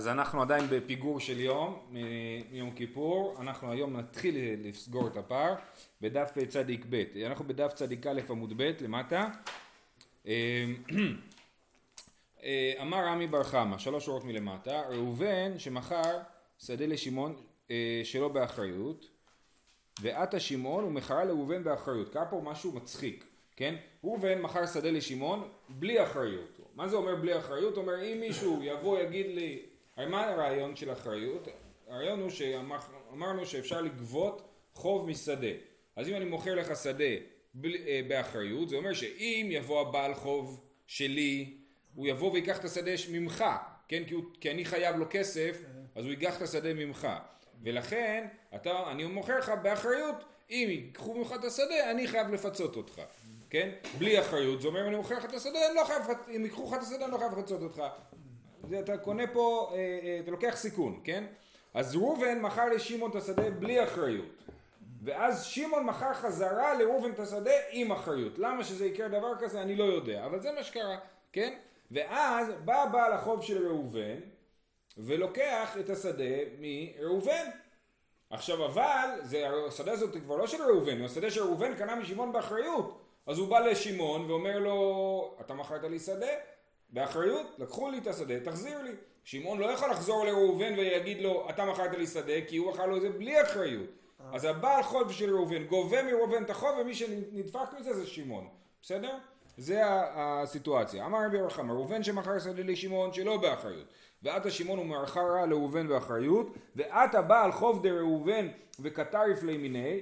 אז אנחנו עדיין בפיגור של יום, מיום כיפור, אנחנו היום נתחיל לסגור את הפער בדף צדיק ב', אנחנו בדף צדיק א' עמוד ב' למטה. אמר רמי בר חמא, שלוש שורות מלמטה, ראובן שמכר שדה לשמעון שלא באחריות, ועתה שמעון ומכרה לראובן באחריות, קרה פה משהו מצחיק, כן? ראובן מכר שדה לשמעון בלי אחריות, מה זה אומר בלי אחריות? אומר אם מישהו יבוא יגיד לי הרי מה הרעיון של אחריות? הרעיון הוא שאמרנו שאפשר לגבות חוב משדה. אז אם אני מוכר לך שדה באחריות, זה אומר שאם יבוא הבעל חוב שלי, הוא יבוא ויקח את השדה ממך, כן? כי, הוא, כי אני חייב לו כסף, אז הוא ייקח את השדה ממך. ולכן, אתה, אני מוכר לך באחריות, אם ייקחו ממך את השדה, אני חייב לפצות אותך. כן? בלי אחריות, זה אומר אני מוכר לך את השדה, אני לא חייב, אם ייקחו לך את השדה, אני לא חייב לפצות אותך. אתה קונה פה, אה, אה, אתה לוקח סיכון, כן? אז ראובן מכר לשמעון את השדה בלי אחריות. ואז שמעון מכר חזרה לראובן את השדה עם אחריות. למה שזה יקרה דבר כזה אני לא יודע, אבל זה מה שקרה, כן? ואז בא בעל החוב של ראובן ולוקח את השדה מראובן. עכשיו אבל, זה, השדה הזאת כבר לא של ראובן, השדה שראובן קנה משמעון באחריות. אז הוא בא לשמעון ואומר לו, אתה מכרת לי שדה? באחריות, לקחו לי את השדה, תחזיר לי. שמעון לא יכול לחזור לראובן ויגיד לו, אתה מכרת לי שדה, כי הוא מכר לו את זה בלי אחריות. אז הבעל חוב של ראובן גובה מראובן את החוב, ומי שנדפק מזה זה שמעון. בסדר? זה הסיטואציה. אמר רבי ירחם, ראובן שמכר שדה לשמעון שלא באחריות. ועתה שמעון הוא ומאחר לראובן באחריות, ועתה בעל חוב דראובן וקטריף לימיני,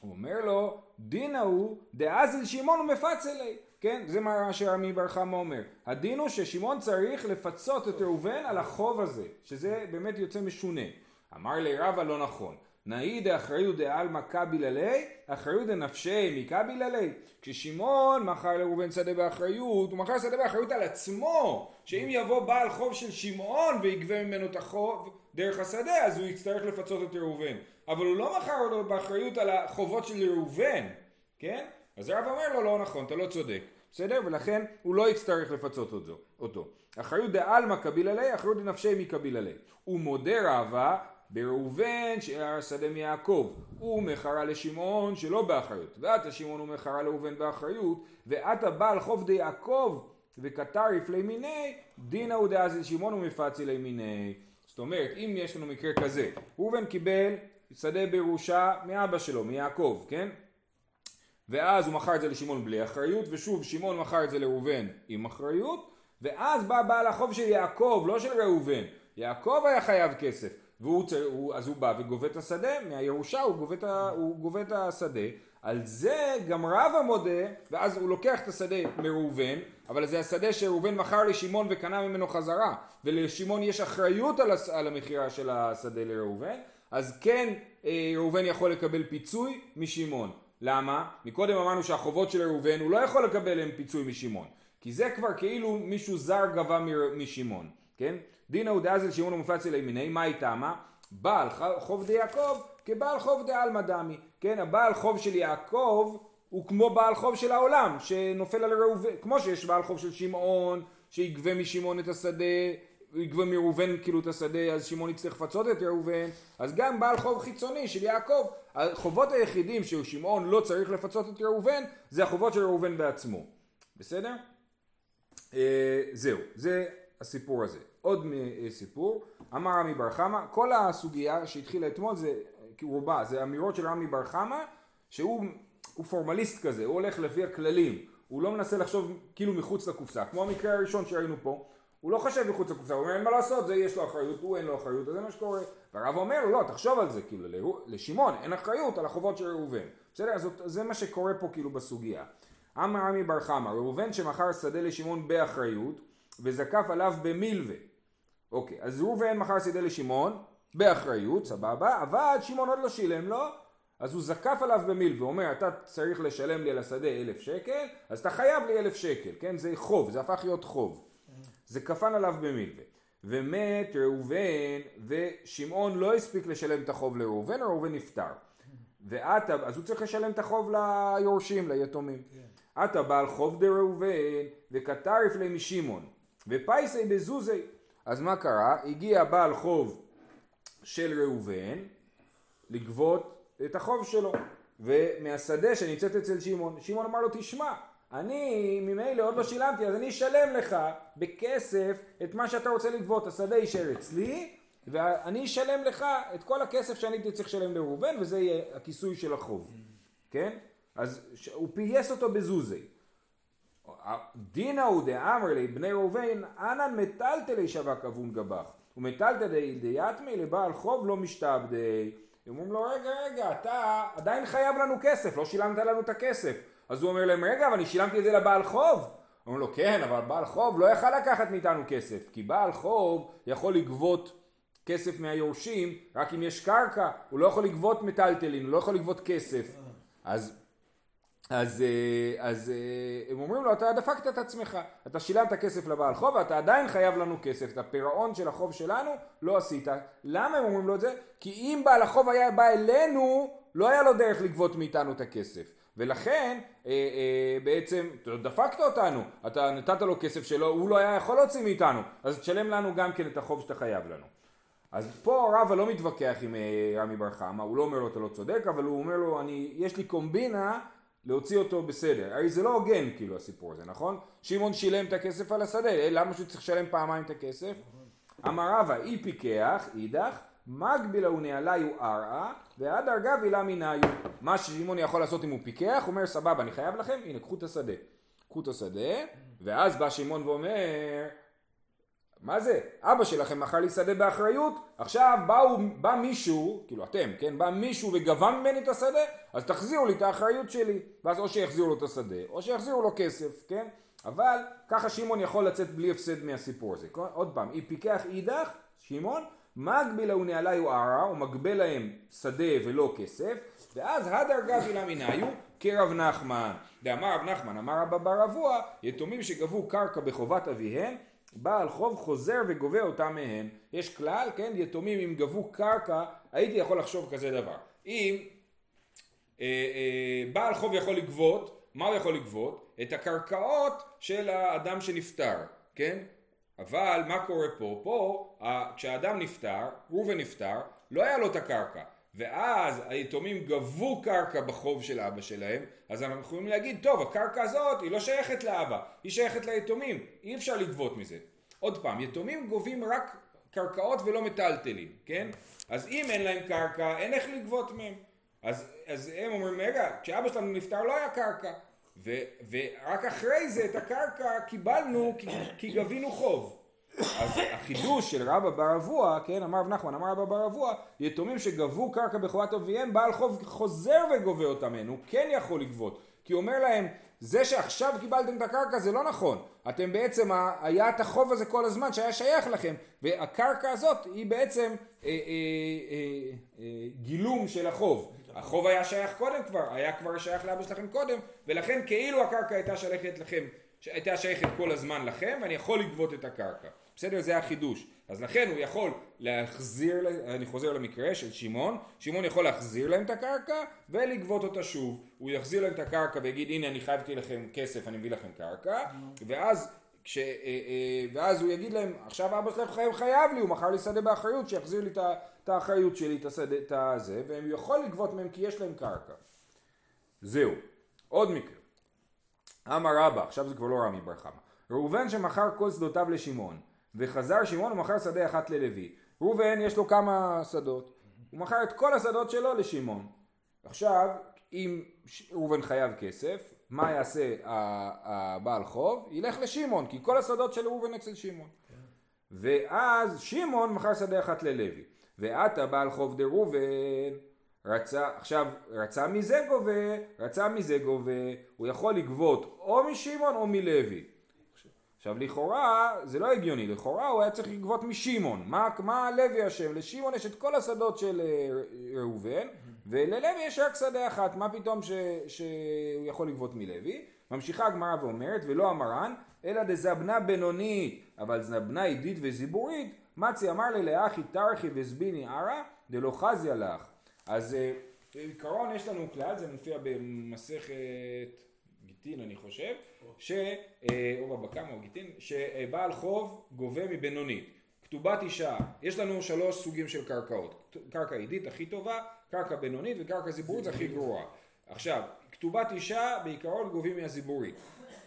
הוא אומר לו, דינה הוא דאזל שמעון ומפצלי. כן? זה מה שרמי בר חמא אומר. הדין הוא ששמעון צריך לפצות את ראובן על החוב הזה, שזה באמת יוצא משונה. אמר לי רבא לא נכון. נאי דאחריות דעלמא קביל עלי, אחריות דנפשי מקביל עלי. כששמעון מכר לראובן שדה באחריות, הוא מכר שדה באחריות על עצמו, שאם יבוא בעל חוב של שמעון ויגבה ממנו את החוב דרך השדה, אז הוא יצטרך לפצות את ראובן. אבל הוא לא מכר לו באחריות על החובות של ראובן, כן? אז הרב אומר לו לא נכון, אתה לא צודק. בסדר? ולכן הוא לא יצטרך לפצות אותו. אחריות דעלמא קביל עלי, אחריות דנפשי מקביל עלי. ומודה רבה בראובן שהיה שדה מיעקב, הוא מכרה לשמעון שלא באחריות, ועתה שמעון הוא מכרה לאובן באחריות, ועתה בעל חוב דיעקב וקטריף לימיני, דינא הוא דאז לשמעון ומפצי לימיני. זאת אומרת, אם יש לנו מקרה כזה, ראובן קיבל שדה בירושה מאבא שלו, מיעקב, כן? ואז הוא מכר את זה לשמעון בלי אחריות, ושוב שמעון מכר את זה לראובן עם אחריות, ואז בא בעל החוב של יעקב, לא של ראובן, יעקב היה חייב כסף, והוא, הוא, אז הוא בא וגובה את השדה, מהירושה הוא גובה, את, הוא גובה את השדה, על זה גם רבא מודה, ואז הוא לוקח את השדה מראובן, אבל זה השדה שראובן מכר לשמעון וקנה ממנו חזרה, ולשמעון יש אחריות על, על המכירה של השדה לראובן, אז כן אה, ראובן יכול לקבל פיצוי משמעון. למה? מקודם אמרנו שהחובות של ראובן הוא לא יכול לקבל להם פיצוי משמעון. כי זה כבר כאילו מישהו זר גבה משמעון, כן? דינא הוא דאזל שמעון ומופץ אלי מיני, מה איתמה? בעל חוב דיעקב כבעל חוב דעלמא דמי, כן? הבעל חוב של יעקב הוא כמו בעל חוב של העולם שנופל על ראובן, כמו שיש בעל חוב של שמעון שיגבה משמעון את השדה יגבה מראובן כאילו את השדה אז שמעון יצטרך לפצות את ראובן. אז גם בעל חוב חיצוני של יעקב החובות היחידים ששמעון לא צריך לפצות את ראובן זה החובות של ראובן בעצמו. בסדר? אה, זהו זה הסיפור הזה. עוד סיפור אמר רמי בר חמא כל הסוגיה שהתחילה אתמול זה רובה זה אמירות של רמי בר חמא שהוא פורמליסט כזה הוא הולך לפי הכללים. הוא לא מנסה לחשוב כאילו מחוץ לקופסה כמו המקרה הראשון שראינו פה הוא לא חושב מחוץ לקופסה, הוא אומר אין מה לעשות, זה יש לו אחריות, הוא אין לו אחריות, זה מה שקורה. והרב אומר לו, לא, תחשוב על זה, כאילו, לשמעון אין אחריות על החובות של ראובן. בסדר? אז זה מה שקורה פה כאילו בסוגיה. אמר עמי בר חמא, ראובן שמכר שדה לשמעון באחריות, וזקף עליו במילווה. אוקיי, אז ראובן מכר שדה לשמעון, באחריות, סבבה, אבל שמעון עוד לא שילם לו, אז הוא זקף עליו במילווה, הוא אומר, אתה צריך לשלם לי על השדה אלף שקל, אז אתה חייב לי אלף שקל, כן? זה חוב, זה הפך להיות חוב. זה כפן עליו במילווה. ומת ראובן ושמעון לא הספיק לשלם את החוב לראובן, ראובן נפטר. ועתה, אז הוא צריך לשלם את החוב ליורשים, ליתומים. עתה בעל חוב דראובן וכתריף ליה משמעון ופייסי בזוזי. אז מה קרה? הגיע בעל חוב של ראובן לגבות את החוב שלו, ומהשדה שנמצאת אצל שמעון, שמעון אמר לו תשמע, אני ממילא עוד לא שילמתי אז אני אשלם לך בכסף את מה שאתה רוצה לגבות, השדה יישאר אצלי ואני אשלם לך את כל הכסף שאני הייתי צריך לשלם לראובן וזה יהיה הכיסוי של החוב, כן? אז הוא פייס אותו בזוזי. דינא הוא דאמר לי בני ראובן אנן מטלטלי שווק אבון גבך ומטלטלי דיאטמי לבעל חוב לא משתעבדי הם אומרים לו רגע רגע אתה עדיין חייב לנו כסף לא שילמת לנו את הכסף אז הוא אומר להם רגע אבל אני שילמתי את זה לבעל חוב אומרים לו כן אבל בעל חוב לא יכל לקחת מאיתנו כסף כי בעל חוב יכול לגבות כסף מהיורשים רק אם יש קרקע הוא לא יכול לגבות מטלטלין הוא לא יכול לגבות כסף אז אז, אה, אז אה, הם אומרים לו, אתה דפקת את עצמך, אתה שילמת כסף לבעל חוב ואתה עדיין חייב לנו כסף, את הפירעון של החוב שלנו לא עשית. למה הם אומרים לו את זה? כי אם בעל החוב היה בא אלינו, לא היה לו דרך לגבות מאיתנו את הכסף. ולכן אה, אה, בעצם דפקת אותנו, אתה נתת לו כסף שלו, הוא לא היה יכול להוציא מאיתנו, אז תשלם לנו גם כן את החוב שאתה חייב לנו. אז פה רבא לא מתווכח עם אה, רמי בר חמא, הוא לא אומר לו אתה לא צודק, אבל הוא אומר לו אני, יש לי קומבינה להוציא אותו בסדר. הרי זה לא הוגן כאילו הסיפור הזה, נכון? שמעון שילם את הכסף על השדה, למה שהוא צריך לשלם פעמיים את הכסף? אמר רבא אי פיקח, אידך, מגבילה ונעליו ערעה, והדר גבילה מנהיו. מה ששמעון יכול לעשות אם הוא פיקח, אומר סבבה אני חייב לכם, הנה קחו את השדה. קחו את השדה, ואז בא שמעון ואומר מה זה? אבא שלכם מכר לי שדה באחריות, עכשיו באו, בא מישהו, כאילו אתם, כן? בא מישהו וגבה ממני את השדה, אז תחזירו לי את האחריות שלי. ואז או שיחזירו לו את השדה, או שיחזירו לו כסף, כן? אבל ככה שמעון יכול לצאת בלי הפסד מהסיפור הזה. עוד פעם, אי פיקח אידך, שמעון, מגבילה ונעליו ערה, הוא מגבה להם שדה ולא כסף, ואז הדר גבילה מנהיו כרב נחמן. דאמר רב נחמן, אמר רבא בר אבוה, יתומים שגבו קרקע בחובת אביהם, בעל חוב חוזר וגובה אותה מהם. יש כלל, כן, יתומים אם גבו קרקע, הייתי יכול לחשוב כזה דבר. אם אה, אה, בעל חוב יכול לגבות, מה הוא יכול לגבות? את הקרקעות של האדם שנפטר, כן? אבל מה קורה פה? פה, כשהאדם נפטר, ראובן נפטר, לא היה לו את הקרקע. ואז היתומים גבו קרקע בחוב של אבא שלהם, אז אנחנו יכולים להגיד, טוב, הקרקע הזאת היא לא שייכת לאבא, היא שייכת ליתומים, אי אפשר לגבות מזה. עוד פעם, יתומים גובים רק קרקעות ולא מטלטלים, כן? אז אם אין להם קרקע, אין איך לגבות מהם. אז, אז הם אומרים, רגע, כשאבא שלנו נפטר לא היה קרקע. ו, ורק אחרי זה את הקרקע קיבלנו כי, כי גבינו חוב. אז החידוש של רבא בר אבוה, כן, אמר רב נחמן, אמר רבא בר אבוה, יתומים שגבו קרקע בחובת אביהם, בעל חוב חוזר וגובה אותם הוא כן יכול לגבות. כי הוא אומר להם, זה שעכשיו קיבלתם את הקרקע זה לא נכון. אתם בעצם, היה את החוב הזה כל הזמן שהיה שייך לכם, והקרקע הזאת היא בעצם אה, אה, אה, אה, גילום של החוב. החוב היה שייך קודם כבר, היה כבר שייך לאבא שלכם קודם, ולכן כאילו הקרקע הייתה שייכת לכם, הייתה שייכת כל הזמן לכם, ואני יכול לגבות את הקרקע. בסדר? זה החידוש. אז לכן הוא יכול להחזיר, אני חוזר למקרה של שמעון, שמעון יכול להחזיר להם את הקרקע ולגבות אותה שוב. הוא יחזיר להם את הקרקע ויגיד הנה אני חייבתי לכם כסף, אני מביא לכם קרקע, ואז כש, אה, אה, ואז הוא יגיד להם, עכשיו אבא שלכם חייב, חייב לי, הוא מכר לי שדה באחריות, שיחזיר לי את האחריות שלי, את השדה, את הזה, והם יכול לגבות מהם כי יש להם קרקע. זהו. עוד מקרה. אמר רבא, עכשיו זה כבר לא רמי בר חמא. ראובן שמכר כל שדותיו לשמעון. וחזר שמעון ומכר שדה אחת ללוי. ראובן יש לו כמה שדות, הוא מכר את כל השדות שלו לשמעון. עכשיו, אם ראובן חייב כסף, מה יעשה הבעל חוב? ילך לשמעון, כי כל השדות של ראובן אצל שמעון. ואז שמעון מכר שדה אחת ללוי. ועתה בעל חוב דראובן רצה, עכשיו רצה מזה גובה, רצה מזה גובה, הוא יכול לגבות או משמעון או מלוי. עכשיו לכאורה זה לא הגיוני, לכאורה הוא היה צריך לגבות משמעון, מה, מה לוי אשם? לשמעון יש את כל השדות של אה, ראובן וללוי יש רק שדה אחת, מה פתאום ש, שהוא יכול לגבות מלוי? ממשיכה הגמרא ואומרת ולא המרן אלא דזבנה בינונית. אבל זבנה עידית וזיבורית מצי אמר לי לאחי תרחי וזביני ערה דלא חזיה לך. אז אה, בעיקרון יש לנו כלל, זה מופיע במסכת גיטין אני חושב, ש... אה, או בבקם או גיטין, שבעל חוב גובה מבינונית. כתובת אישה, יש לנו שלוש סוגים של קרקעות, קרקע עידית הכי טובה, קרקע בינונית וקרקע זיבורית הכי גרועה. עכשיו, כתובת אישה בעיקרון גובים מהזיבורית,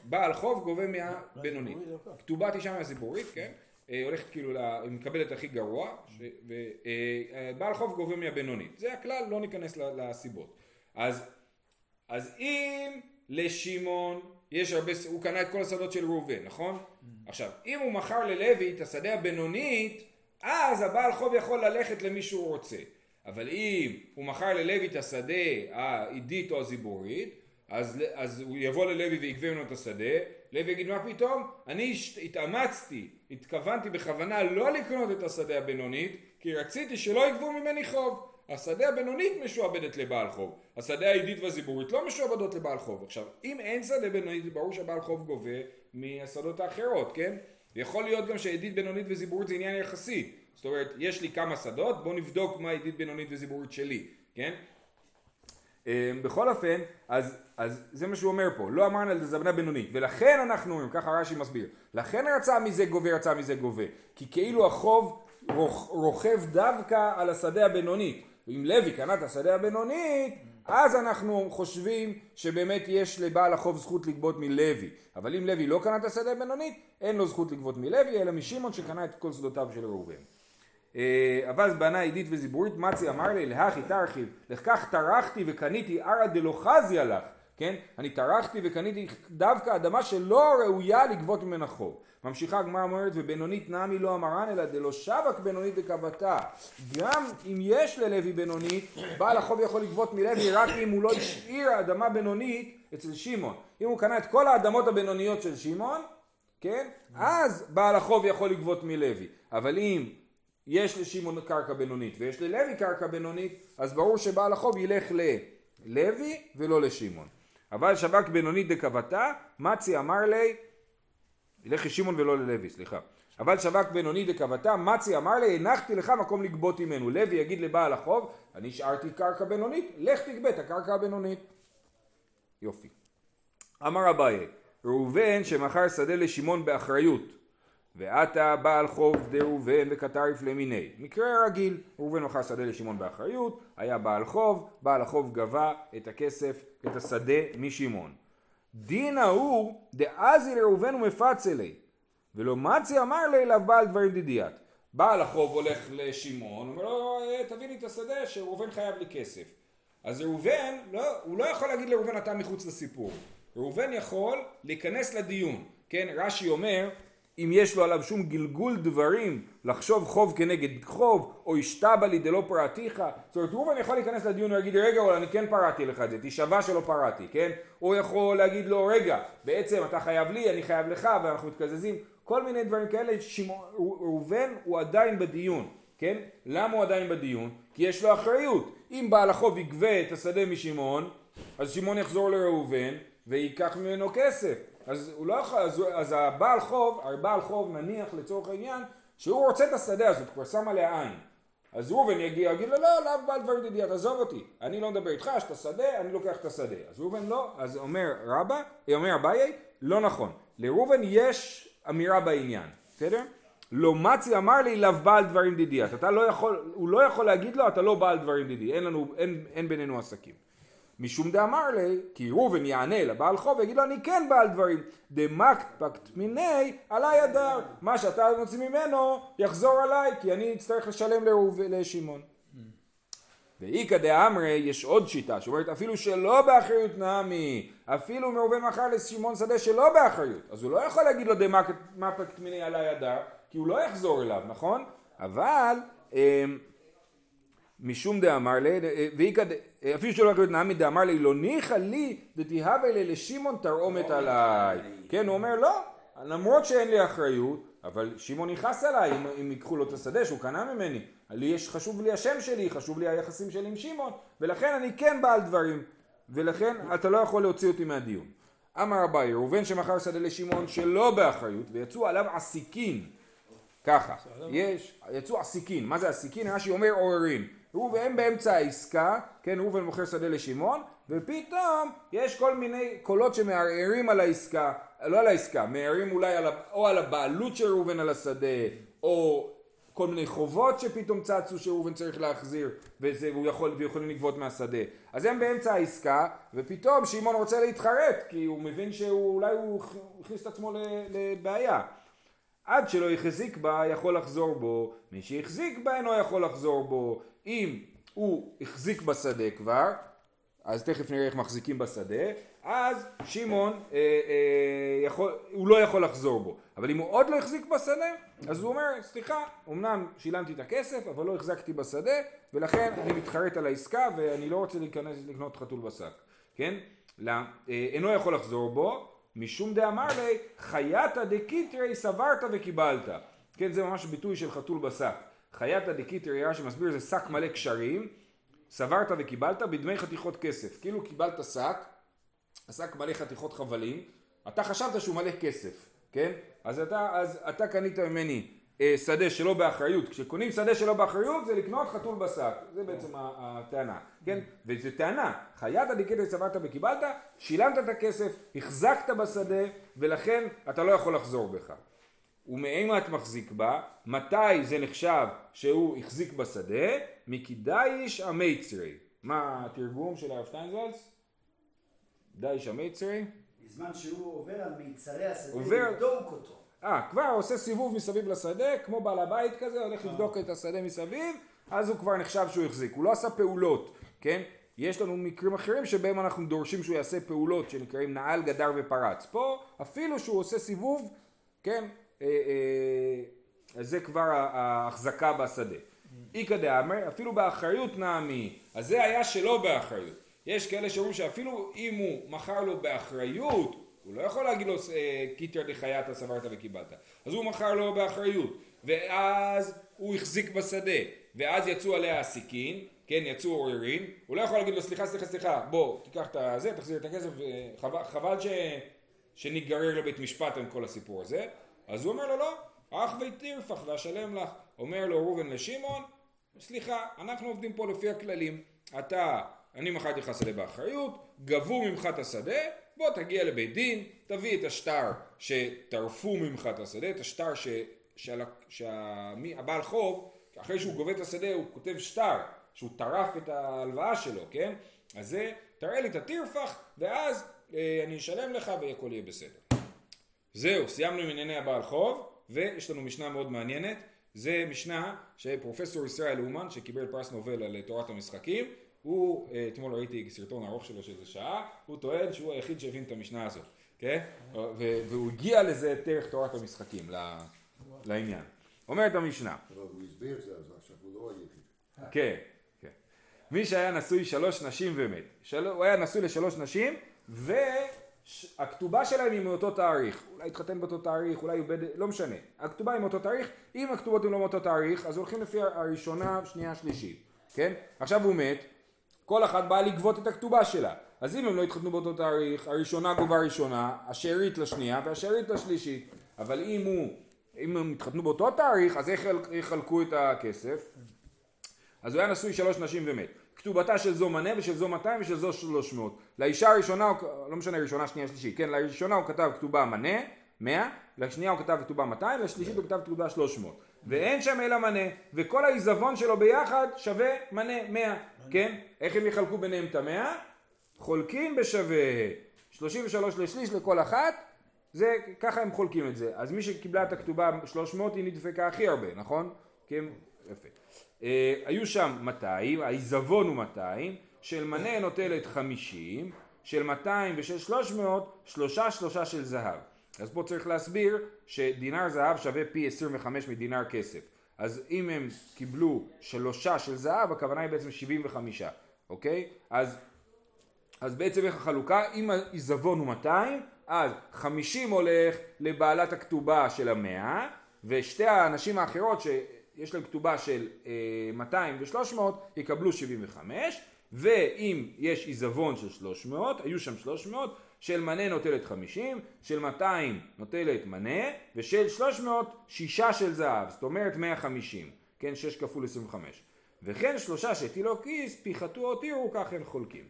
בעל חוב גובה מהבינונית, כתובת אישה מהזיבורית, כן, אה, הולכת כאילו, היא מקבלת הכי גרוע, ובעל חוב גובה מהבינונית, זה הכלל, לא ניכנס לסיבות. אז, אז אם לשמעון יש הרבה, הוא קנה את כל השדות של ראובן, נכון? עכשיו, אם הוא מכר ללוי את השדה הבינונית, אז הבעל חוב יכול ללכת למי שהוא רוצה. אבל אם הוא מכר ללוי את השדה העידית או הזיבורית, אז, אז הוא יבוא ללוי ויגבה ממנו את השדה, לוי יגיד מה פתאום? אני התאמצתי, התכוונתי בכוונה לא לקנות את השדה הבינונית, כי רציתי שלא יגבו ממני חוב. השדה הבינונית משועבדת לבעל חוב, השדה העידית והזיבורית לא משועבדות לבעל חוב. עכשיו, אם אין שדה בינונית, ברור שהבעל חוב גובה מהשדות האחרות, כן? יכול להיות גם שעידית בינונית וזיבורית זה עניין יחסי. זאת אומרת, יש לי כמה שדות, בואו נבדוק מה עידית בינונית וזיבורית שלי, כן? אמ, בכל אופן, אז, אז זה מה שהוא אומר פה, לא אמרנו על זבנה בינונית, ולכן אנחנו אומרים, ככה רש"י מסביר, לכן רצה מזה גובה, רצה מזה גובה, כי כאילו החוב רוכב דווקא על השדה הבינונית, ואם לוי קנה את השדה הבינונית, אז אנחנו חושבים שבאמת יש לבעל החוב זכות לגבות מלוי. אבל אם לוי לא קנה את השדה הבינונית, אין לו זכות לגבות מלוי, אלא משמעון שקנה את כל שדותיו של ראובן. אה, אבל בנה עידית וזיבורית, מצי אמר לי, להכי תרחיב, לכך טרחתי וקניתי ערא דלוחזיה לך. כן? אני טרחתי וקניתי דווקא אדמה שלא ראויה לגבות ממנה חוב. ממשיכה הגמרא אומרת ובינונית נמי לא אמרן אלא דלא שבק בינונית דקבתה. גם אם יש ללוי בינונית, בעל החוב יכול לגבות מלוי רק אם הוא לא השאיר אדמה בינונית אצל שמעון. אם הוא קנה את כל האדמות הבינוניות של שמעון, כן? אז בעל החוב יכול לגבות מלוי. אבל אם יש לשמעון קרקע בינונית ויש ללוי קרקע בינונית, אז ברור שבעל החוב ילך ללוי ולא לשמעון. אבל שווק בינונית דקבתה, מצי אמר לי, ילך לשמעון ולא ללוי, סליחה. אבל שווק בינונית דקבתה, מצי אמר לי, הנחתי לך מקום לגבות ממנו. לוי יגיד לבעל החוב, אני השארתי קרקע בינונית, לך תגבה את הקרקע הבינונית. יופי. אמר אביי, ראובן שמכר שדה לשמעון באחריות, ועתה בעל חוב דראובן וקטריף למיני. מקרה רגיל, ראובן מכר שדה לשמעון באחריות, היה בעל חוב, בעל החוב גבה את הכסף, את השדה משמעון. דין ההוא דאזי לראובן ומפצלי, ולא מצי אמר לי אליו בעל דברים דידיית. בעל החוב הולך לשמעון, אומר לו אה, תביא לי את השדה שראובן חייב לי כסף. אז ראובן, לא, הוא לא יכול להגיד לראובן אתה מחוץ לסיפור. ראובן יכול להיכנס לדיון. כן, רש"י אומר אם יש לו עליו שום גלגול דברים, לחשוב חוב כנגד חוב, או השתבע לי דלא פרעתיך, זאת אומרת ראובן יכול להיכנס לדיון ולהגיד רגע אבל אני כן פרעתי לך את זה, תשבע שלא פרעתי, כן? הוא יכול להגיד לו רגע, בעצם אתה חייב לי, אני חייב לך, ואנחנו מתקזזים, כל מיני דברים כאלה, ראובן הוא עדיין בדיון, כן? למה הוא עדיין בדיון? כי יש לו אחריות, אם בעל החוב יגבה את השדה משמעון, אז שמעון יחזור לראובן וייקח ממנו כסף אז הוא לא יכול, אז, אז הבעל חוב, הבעל חוב נניח לצורך העניין, שהוא רוצה את השדה הזאת, כבר שם עליה עין. אז ראובן יגיע, יגיד לו, לא, לאו בעל דברים ידיעה, תעזוב אותי, אני לא מדבר איתך, יש את השדה, אני לוקח את השדה. אז ראובן לא, אז אומר רבא, אומר אביי, לא נכון. לראובן יש אמירה בעניין, בסדר? לא מצי אמר לי לאו בעל דברים דידיית. אתה לא יכול, הוא לא יכול להגיד לו, אתה לא בעל דברים דידי, אין לנו, אין, אין בינינו עסקים. משום דאמר לי, כי ראובן יענה לבעל חוב ויגיד לו אני כן בעל דברים, דמקפקט מיני עלי הדר, מה שאתה מוציא ממנו יחזור עליי כי אני אצטרך לשלם לשמעון. ואיכא דאמרי יש עוד שיטה שאומרת אפילו שלא באחריות נעמי אפילו מראובן מכר לשמעון שדה שלא באחריות אז הוא לא יכול להגיד לו דמקפקט מיני עלי הדר כי הוא לא יחזור אליו נכון אבל אמ, משום דאמר לי, ואיכא, אפילו שלא רק נעמי דאמר לי, לא ניחא לי דתיהווה לי לשמעון תרעומת עליי. כן, הוא אומר לא, למרות שאין לי אחריות, אבל שמעון יכעס עליי אם, אם ייקחו לו את השדה שהוא קנה ממני. לי יש, חשוב לי השם שלי, חשוב לי היחסים שלי עם שמעון, ולכן אני כן בעל דברים, ולכן אתה לא יכול להוציא אותי מהדיון. אמר אביי, ראובן שמכר שדה לשמעון שלא באחריות, ויצאו עליו עסיקין. ככה, יש, יצאו עסיקין, מה זה עסיקין? רש"י אומר עוררין. והם באמצע העסקה, כן, ראובן מוכר שדה לשמעון, ופתאום יש כל מיני קולות שמערערים על העסקה, לא על העסקה, מערערים אולי על, או על הבעלות של ראובן על השדה, או כל מיני חובות שפתאום צצו שראובן צריך להחזיר וזה, והוא יכול, ויכולים לגבות מהשדה. אז הם באמצע העסקה ופתאום שמעון רוצה להתחרט כי הוא מבין שאולי הוא הכניס את עצמו לבעיה. עד שלא החזיק בה יכול לחזור בו, מי שהחזיק בה אינו יכול לחזור בו. אם הוא החזיק בשדה כבר, אז תכף נראה איך מחזיקים בשדה, אז שמעון אה, אה, יכול, הוא לא יכול לחזור בו. אבל אם הוא עוד לא החזיק בשדה, אז הוא אומר, סליחה, אמנם שילמתי את הכסף, אבל לא החזקתי בשדה, ולכן אני מתחרט על העסקה ואני לא רוצה להיכנס לקנות חתול בשק, כן? לא, אינו יכול לחזור בו, משום דאמר ליה, חייתא דקיטרא סברת וקיבלת. כן, זה ממש ביטוי של חתול בשק. חייתא דקיטרי, רש"י מסביר, זה שק מלא קשרים, סברת וקיבלת בדמי חתיכות כסף. כאילו קיבלת שק, השק מלא חתיכות חבלים, אתה חשבת שהוא מלא כסף, כן? אז אתה, אז אתה קנית ממני שדה שלא באחריות, כשקונים שדה שלא באחריות זה לקנות חתול בשק, זה בעצם הטענה, כן? וזו טענה, חייתה דקטע צבעת וקיבלת, שילמת את הכסף, החזקת בשדה, ולכן אתה לא יכול לחזור בך. ומאימה את מחזיק בה, מתי זה נחשב שהוא החזיק בשדה? מקידאיש המיצרי. מה התרגום של הרב שטיינזלץ? דאיש המיצרי? בזמן שהוא עובר על מיצרי השדה. לבדוק אותו. אה, כבר עושה סיבוב מסביב לשדה, כמו בעל הבית כזה, הולך. לבדוק את השדה מסביב, אז הוא כבר נחשב שהוא החזיק. הוא לא עשה פעולות, כן? יש לנו מקרים אחרים שבהם אנחנו דורשים שהוא יעשה פעולות שנקראים נעל, גדר ופרץ. פה אפילו שהוא עושה סיבוב, כן? אה, אה, זה כבר ההחזקה בשדה. איכא דאמר, אפילו באחריות נעמי, אז זה היה שלא באחריות. יש כאלה שאומרים שאפילו אם הוא מכר לו באחריות, הוא לא יכול להגיד לו קיטר דחייתא סברת וקיבלת. אז הוא מכר לו באחריות, ואז הוא החזיק בשדה, ואז יצאו עליה הסכין, כן, יצאו עוררין, הוא לא יכול להגיד לו סליחה, סליחה, סליחה, בוא, תיקח את זה, תחזיר את הכסף, חבל, חבל ש... שניגרר לבית משפט עם כל הסיפור הזה. אז הוא אומר לו לא, אך ותרפח ואשלם לך. אומר לו ראובן לשמעון, סליחה, אנחנו עובדים פה לפי הכללים. אתה, אני מכרתי לך שדה באחריות, גבו ממך את השדה, בוא תגיע לבית דין, תביא את השטר שטרפו ממך את השדה, את השטר ש... שהבעל חוב, אחרי שהוא גובה את השדה הוא כותב שטר, שהוא טרף את ההלוואה שלו, כן? אז זה, תראה לי את הטרפח, ואז אה, אני אשלם לך והכל יהיה בסדר. זהו, סיימנו עם ענייני הבעל חוב, ויש לנו משנה מאוד מעניינת, זה משנה שפרופסור ישראל אומן, שקיבל פרס נובל על תורת המשחקים, הוא, אה, אתמול ראיתי סרטון ארוך שלו של שעה, הוא טוען שהוא היחיד שהבין את המשנה הזאת, כן? והוא הגיע לזה דרך תורת המשחקים, לעניין. אומרת המשנה. אבל הוא הסביר את זה, אז עכשיו הוא לא היחיד. כן, כן. מי שהיה נשוי שלוש נשים ומת, הוא היה נשוי לשלוש נשים, והכתובה שלהם היא מאותו תאריך. אולי התחתן באותו תאריך, אולי הוא בד... לא משנה. הכתובה היא מאותו תאריך, אם הכתובות הן לא מאותו תאריך, אז הולכים לפי הראשונה, שנייה, שלישית. כן? עכשיו הוא מת, כל אחת באה לגבות את הכתובה שלה. אז אם הם לא התחתנו באותו תאריך, הראשונה גובה ראשונה, השארית לשנייה והשארית לשלישית. אבל אם הוא, אם הם התחתנו באותו תאריך, אז איך יחלקו את הכסף? אז הוא היה נשוי שלוש נשים ומת. כתובתה של זו מנה ושל זו 200 ושל זו 300. לאישה הראשונה, לא משנה ראשונה, שנייה, שלישית, כן, לראשונה הוא כתב כתובה מנה, 100, לשנייה הוא כתב כתובה 200, לשלישית הוא כתב כתובה 300. ואין שם אלא מנה, וכל העיזבון שלו ביחד שווה מנה 100, כן? איך הם יחלקו ביניהם את המאה? חולקים בשווה 33 לשליש לכל אחת, זה, ככה הם חולקים את זה. אז מי שקיבלה את הכתובה 300 היא נדפקה הכי הרבה, נכון? כן, יפה. אה, היו שם 200, העיזבון הוא 200, של מנה נוטלת 50, של 200 ושל 300, שלושה שלושה של זהב. אז פה צריך להסביר שדינר זהב שווה פי 25 מדינר כסף. אז אם הם קיבלו שלושה של זהב, הכוונה היא בעצם 75, אוקיי? אז, אז בעצם איך החלוקה? אם העיזבון הוא 200, אז 50 הולך לבעלת הכתובה של המאה, ושתי האנשים האחרות שיש להם כתובה של אה, 200 ו-300 יקבלו 75, ואם יש עיזבון של 300, היו שם 300, של מנה נוטלת 50, של 200 נוטלת מנה, ושל 300 שישה של זהב, זאת אומרת 150, כן, 6 כפול 25. וכן שלושה שהטילו כיס, פיחתו או טירו, כך הם חולקים.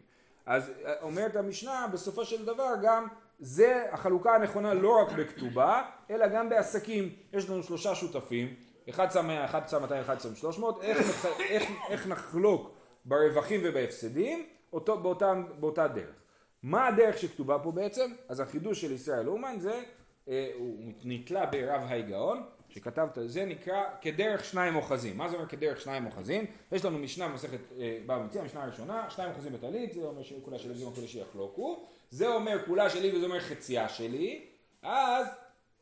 אז אה, אומרת המשנה, בסופו של דבר גם זה החלוקה הנכונה לא רק בכתובה, אלא גם בעסקים. יש לנו שלושה שותפים, אחד שם 100, אחד שם 200, אחד שם 300, איך, איך, איך נחלוק ברווחים ובהפסדים, אותו, באותה, באותה דרך. מה הדרך שכתובה פה בעצם? אז החידוש של ישראל אומן זה, אה, הוא נתלה ברב ההיגאון, שכתב את זה נקרא כדרך שניים אוחזים. מה זה אומר כדרך שניים אוחזים? יש לנו משנה מסכת אה, מציע, משנה ראשונה, שניים אוחזים בטלית, זה אומר שכולה שלי וזה כולה שיחלוקו, זה אומר כולה שלי וזה אומר חצייה שלי, אז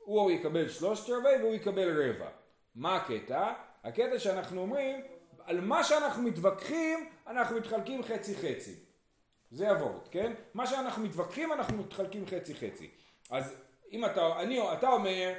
הוא יקבל שלושת רבעי והוא יקבל רבע. מה הקטע? הקטע שאנחנו אומרים, על מה שאנחנו מתווכחים, אנחנו מתחלקים חצי חצי. זה הוורד, כן? מה שאנחנו מתווכחים אנחנו מתחלקים חצי חצי. אז אם אתה, אני, אתה אומר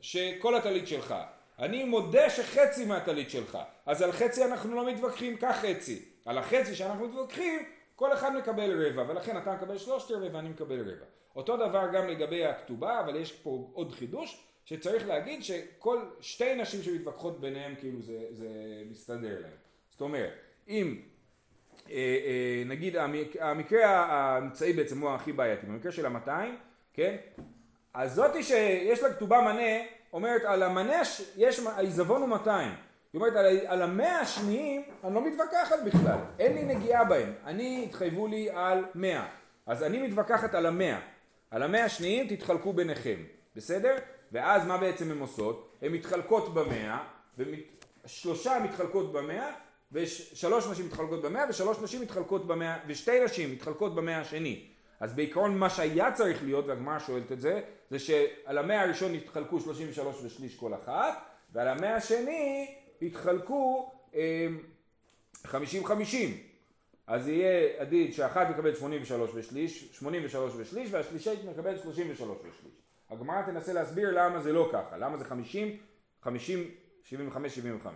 שכל הטלית שלך, אני מודה שחצי מהטלית שלך, אז על חצי אנחנו לא מתווכחים, קח חצי. על החצי שאנחנו מתווכחים, כל אחד מקבל רבע, ולכן אתה מקבל שלושת רבע ואני מקבל רבע. אותו דבר גם לגבי הכתובה, אבל יש פה עוד חידוש, שצריך להגיד שכל שתי נשים שמתווכחות ביניהם, כאילו זה, זה מסתדר להם. זאת אומרת, אם נגיד המק- המקרה האמצעי בעצם הוא הכי בעייתי, במקרה של המאתיים, כן? אז זאתי שיש לה כתובה מנה, אומרת על המנה יש, העיזבון הוא 200. היא אומרת על, על המאה השניים אני לא מתווכחת בכלל, אין לי נגיעה בהם, אני התחייבו לי על 100, אז אני מתווכחת על המאה, על המאה השניים תתחלקו ביניכם, בסדר? ואז מה בעצם הן עושות? הן מתחלקות במאה, ושלושה מתחלקות במאה, ושלוש נשים מתחלקות במאה, ושלוש נשים מתחלקות במאה, ושתי נשים מתחלקות במאה השני. אז בעיקרון מה שהיה צריך להיות, והגמרא שואלת את זה, זה שעל המאה הראשון יתחלקו 33 ושליש כל אחת, ועל המאה השני יתחלקו אמ, 50-50. אז יהיה עדיד שאחת מקבלת 83 ושליש, 83 ושליש, והשלישית מקבלת 33 ושליש. הגמרא תנסה להסביר למה זה לא ככה, למה זה 50, 50, 75, 75.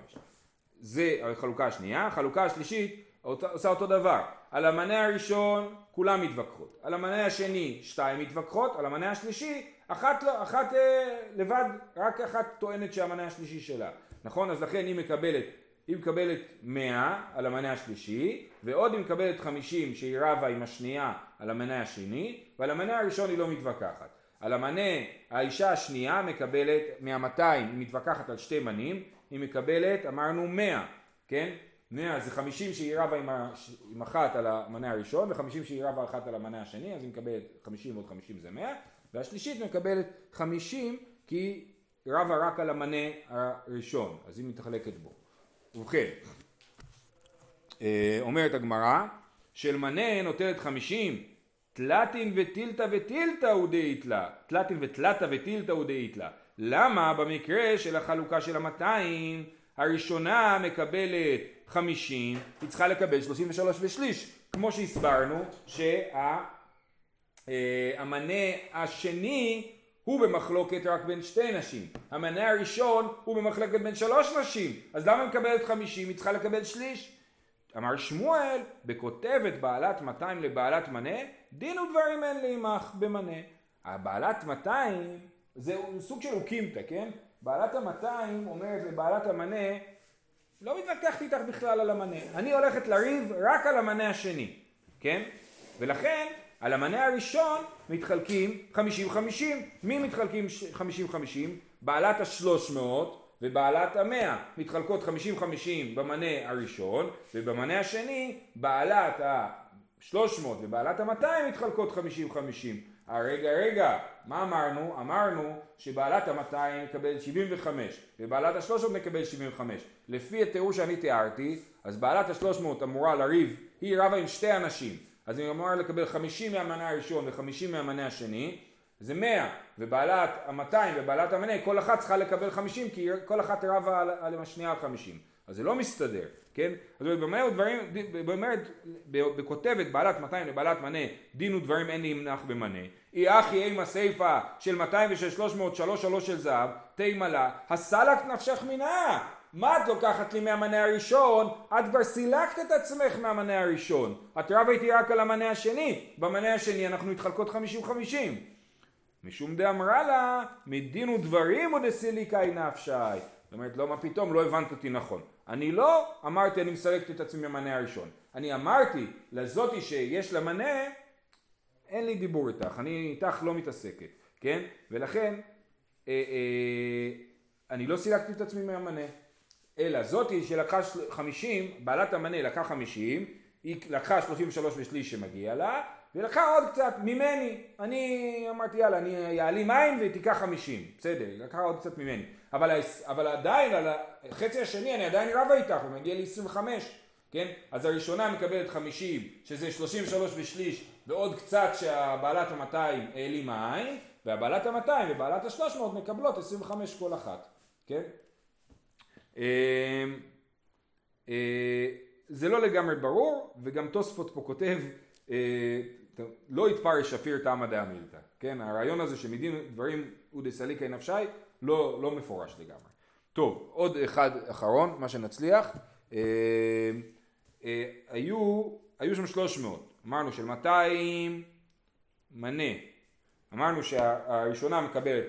זה החלוקה השנייה, החלוקה השלישית עושה אותו דבר. על המנה הראשון כולם מתווכחות, על המנה השני שתיים מתווכחות, על המנה השלישי אחת, לא, אחת אה, לבד, רק אחת טוענת שהמנה השלישי שלה. נכון? אז לכן היא מקבלת, היא מקבלת 100 על המנה השלישי, ועוד היא מקבלת 50 שהיא רבה עם השנייה על המנה השני, ועל המנה הראשון היא לא מתווכחת. על המנה האישה השנייה מקבלת מה-200 היא מתווכחת על שתי מנים, היא מקבלת אמרנו 100, כן? 100 זה 50 שהיא רבה עם, ה... עם אחת על המנה הראשון ו-50 שהיא רבה אחת על המנה השני אז היא מקבלת 50 ועוד 50 זה 100 והשלישית מקבלת 50 כי היא רבה רק על המנה הראשון אז היא מתחלקת בו. ובכן אה, אומרת הגמרא של מנה נוטלת 50 תלתין וטילתא וטילתא הוא דאיתלה תלתין ותלתא וטילתא הוא דאיתלה למה במקרה של החלוקה של המאתיים הראשונה מקבלת 50 היא צריכה לקבל 33 ושליש כמו שהסברנו שהמנה השני הוא במחלוקת רק בין שתי נשים. המנה הראשון הוא במחלוקת בין שלוש נשים. אז למה היא מקבלת 50 היא צריכה לקבל שליש. אמר שמואל, בכותבת בעלת 200 לבעלת מנה, דין ודברים אין לי עמך במנה. הבעלת 200 זה סוג של אוקימתא, כן? בעלת ה-200 אומרת לבעלת המנה, לא מתווכחת איתך בכלל על המנה, אני הולכת לריב רק על המנה השני, כן? ולכן על המנה הראשון מתחלקים 50-50. מי מתחלקים 50-50? בעלת ה-300 ובעלת המאה מתחלקות 50-50 במנה הראשון ובמנה השני בעלת ה-300 ובעלת ה-200 מתחלקות 50-50 רגע רגע מה אמרנו? אמרנו שבעלת ה-200 מקבל 75 ובעלת ה-300 מקבל 75 לפי התיאור שאני תיארתי אז בעלת ה-300 אמורה לריב היא רבה עם שתי אנשים אז היא אמורה לקבל 50 מהמנה הראשון ו-50 מהמנה השני זה 100, ובעלת ה-200 ובעלת המנה, כל אחת צריכה לקבל 50, כי כל אחת רבה על, על השנייה על 50. אז זה לא מסתדר, כן? אז במאמר דברים, במאמרת, בכותבת בעלת 200 לבעלת מנה, דין ודברים אין להמנח במנה. אי אחי אימה הסיפה של 200 ושל 300, שלוש שלוש של זהב, תימה לה, הסלקת נפשך מנה. מה את לוקחת לי מהמנה הראשון? את כבר סילקת את עצמך מהמנה הראשון. את רבה איתי רק על המנה השני. במנה השני אנחנו מתחלקות 50-50. משום דאמרה לה, מדין ודברים או דסיליקאי נפשי. זאת אומרת, לא, מה פתאום, לא הבנת אותי נכון. אני לא אמרתי אני מסלקת את עצמי מהמנה הראשון. אני אמרתי לזאתי שיש לה מנה, אין לי דיבור איתך, אני איתך לא מתעסקת, כן? ולכן, אה, אה, אני לא סילקתי את עצמי מהמנה. אלא זאתי שלקחה 50, בעלת המנה לקחה 50, היא לקחה 33 ושליש שמגיע לה, ולקחה עוד קצת ממני. אני אמרתי יאללה, אני אעלים מים ותיקח 50, בסדר, לקחה עוד קצת ממני. אבל, אבל עדיין, על החצי השני אני עדיין רבה איתך, הוא מגיע ל-25, כן? אז הראשונה מקבלת 50, שזה 33 ושליש, ועוד קצת שהבעלת ה-200 העלימה עין, והבעלת ה-200 ובעלת ה-300 מקבלות 25 כל אחת, כן? אמ, אה, זה לא לגמרי ברור, וגם תוספות פה כותב, אה, לא יתפרש שפיר תמא דאמילתא, כן? הרעיון הזה שמדין דברים אודי סליקי נפשי לא, לא מפורש לגמרי. טוב, עוד אחד אחרון, מה שנצליח. אה, אה, היו, היו שם 300, אמרנו של 200 מנה, אמרנו שהראשונה מקבלת,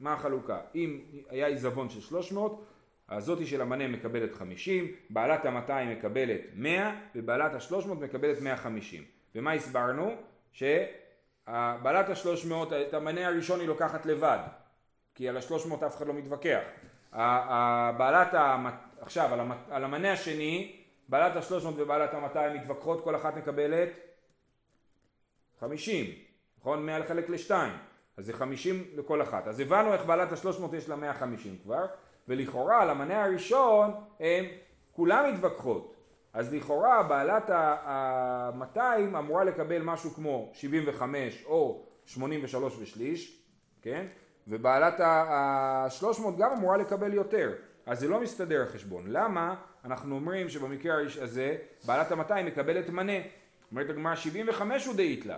מה החלוקה? אם היה עיזבון של 300, הזאתי של המנה מקבלת 50, בעלת ה-200 מקבלת 100 ובעלת ה-300 מקבלת 150. ומה הסברנו? שבעלת ה-300, את המנה הראשון היא לוקחת לבד, כי על ה-300 אף אחד לא מתווכח. בעלת. עכשיו, על המנה השני, בעלת ה-300 ובעלת ה-200 מתווכחות, כל אחת מקבלת 50, נכון? 100 לחלק ל-2, אז זה 50 לכל אחת. אז הבנו איך בעלת ה-300 יש לה 150 כבר. ולכאורה על המנה הראשון הם כולם מתווכחות. אז לכאורה בעלת ה-200 אמורה לקבל משהו כמו 75 או 83 ושליש, כן? ובעלת ה-300 גם אמורה לקבל יותר. אז זה לא מסתדר החשבון. למה? אנחנו אומרים שבמקרה הזה בעלת ה-200 מקבלת מנה. אומרת הגמרא 75 הוא דאית לה.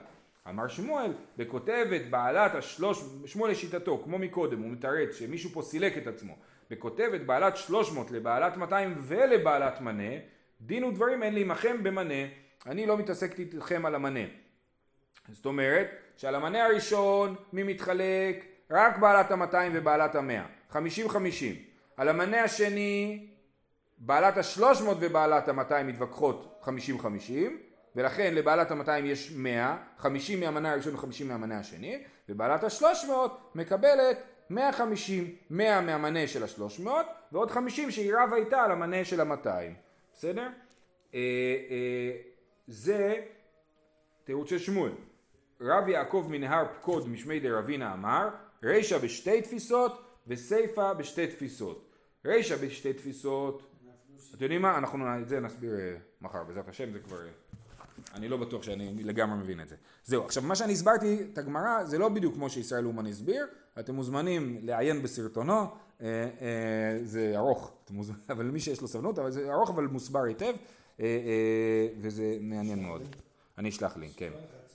אמר שמואל, בכותבת בעלת השלוש, שמואל לשיטתו, כמו מקודם, הוא מתרץ שמישהו פה סילק את עצמו. וכותבת בעלת 300 לבעלת 200 ולבעלת מנה, דין ודברים אין להימכם במנה, אני לא מתעסקת איתכם על המנה. זאת אומרת שעל המנה הראשון מי מתחלק? רק בעלת ה-200 ובעלת ה-100, 50-50. על המנה השני בעלת ה-300 ובעלת ה-200 מתווכחות 50-50 ולכן לבעלת ה-200 יש 100, 50 מהמנה הראשון ו-50 מהמנה השני ובעלת ה-300 מקבלת 150, 100 מהמנה של ה-300 ועוד 50 שהיא רבה איתה על המנה של ה-200, בסדר? אה, אה, זה תירוץ של שמואל. רב יעקב מנהר פקוד משמי דרבינה אמר רישא בשתי תפיסות וסיפא בשתי תפיסות. רישא בשתי תפיסות, אתם יודעים מה? אנחנו את זה נסביר אה, מחר בעזרת השם זה כבר אני לא בטוח שאני לגמרי מבין את זה. זהו, עכשיו מה שאני הסברתי את הגמרא זה לא בדיוק כמו שישראל אומן הסביר, אתם מוזמנים לעיין בסרטונו, אה, אה, זה ארוך, מוזמנ... אבל מי שיש לו סבלנות, אבל זה ארוך אבל מוסבר היטב, אה, אה, וזה מעניין מאוד. אני אשלח לי, כן.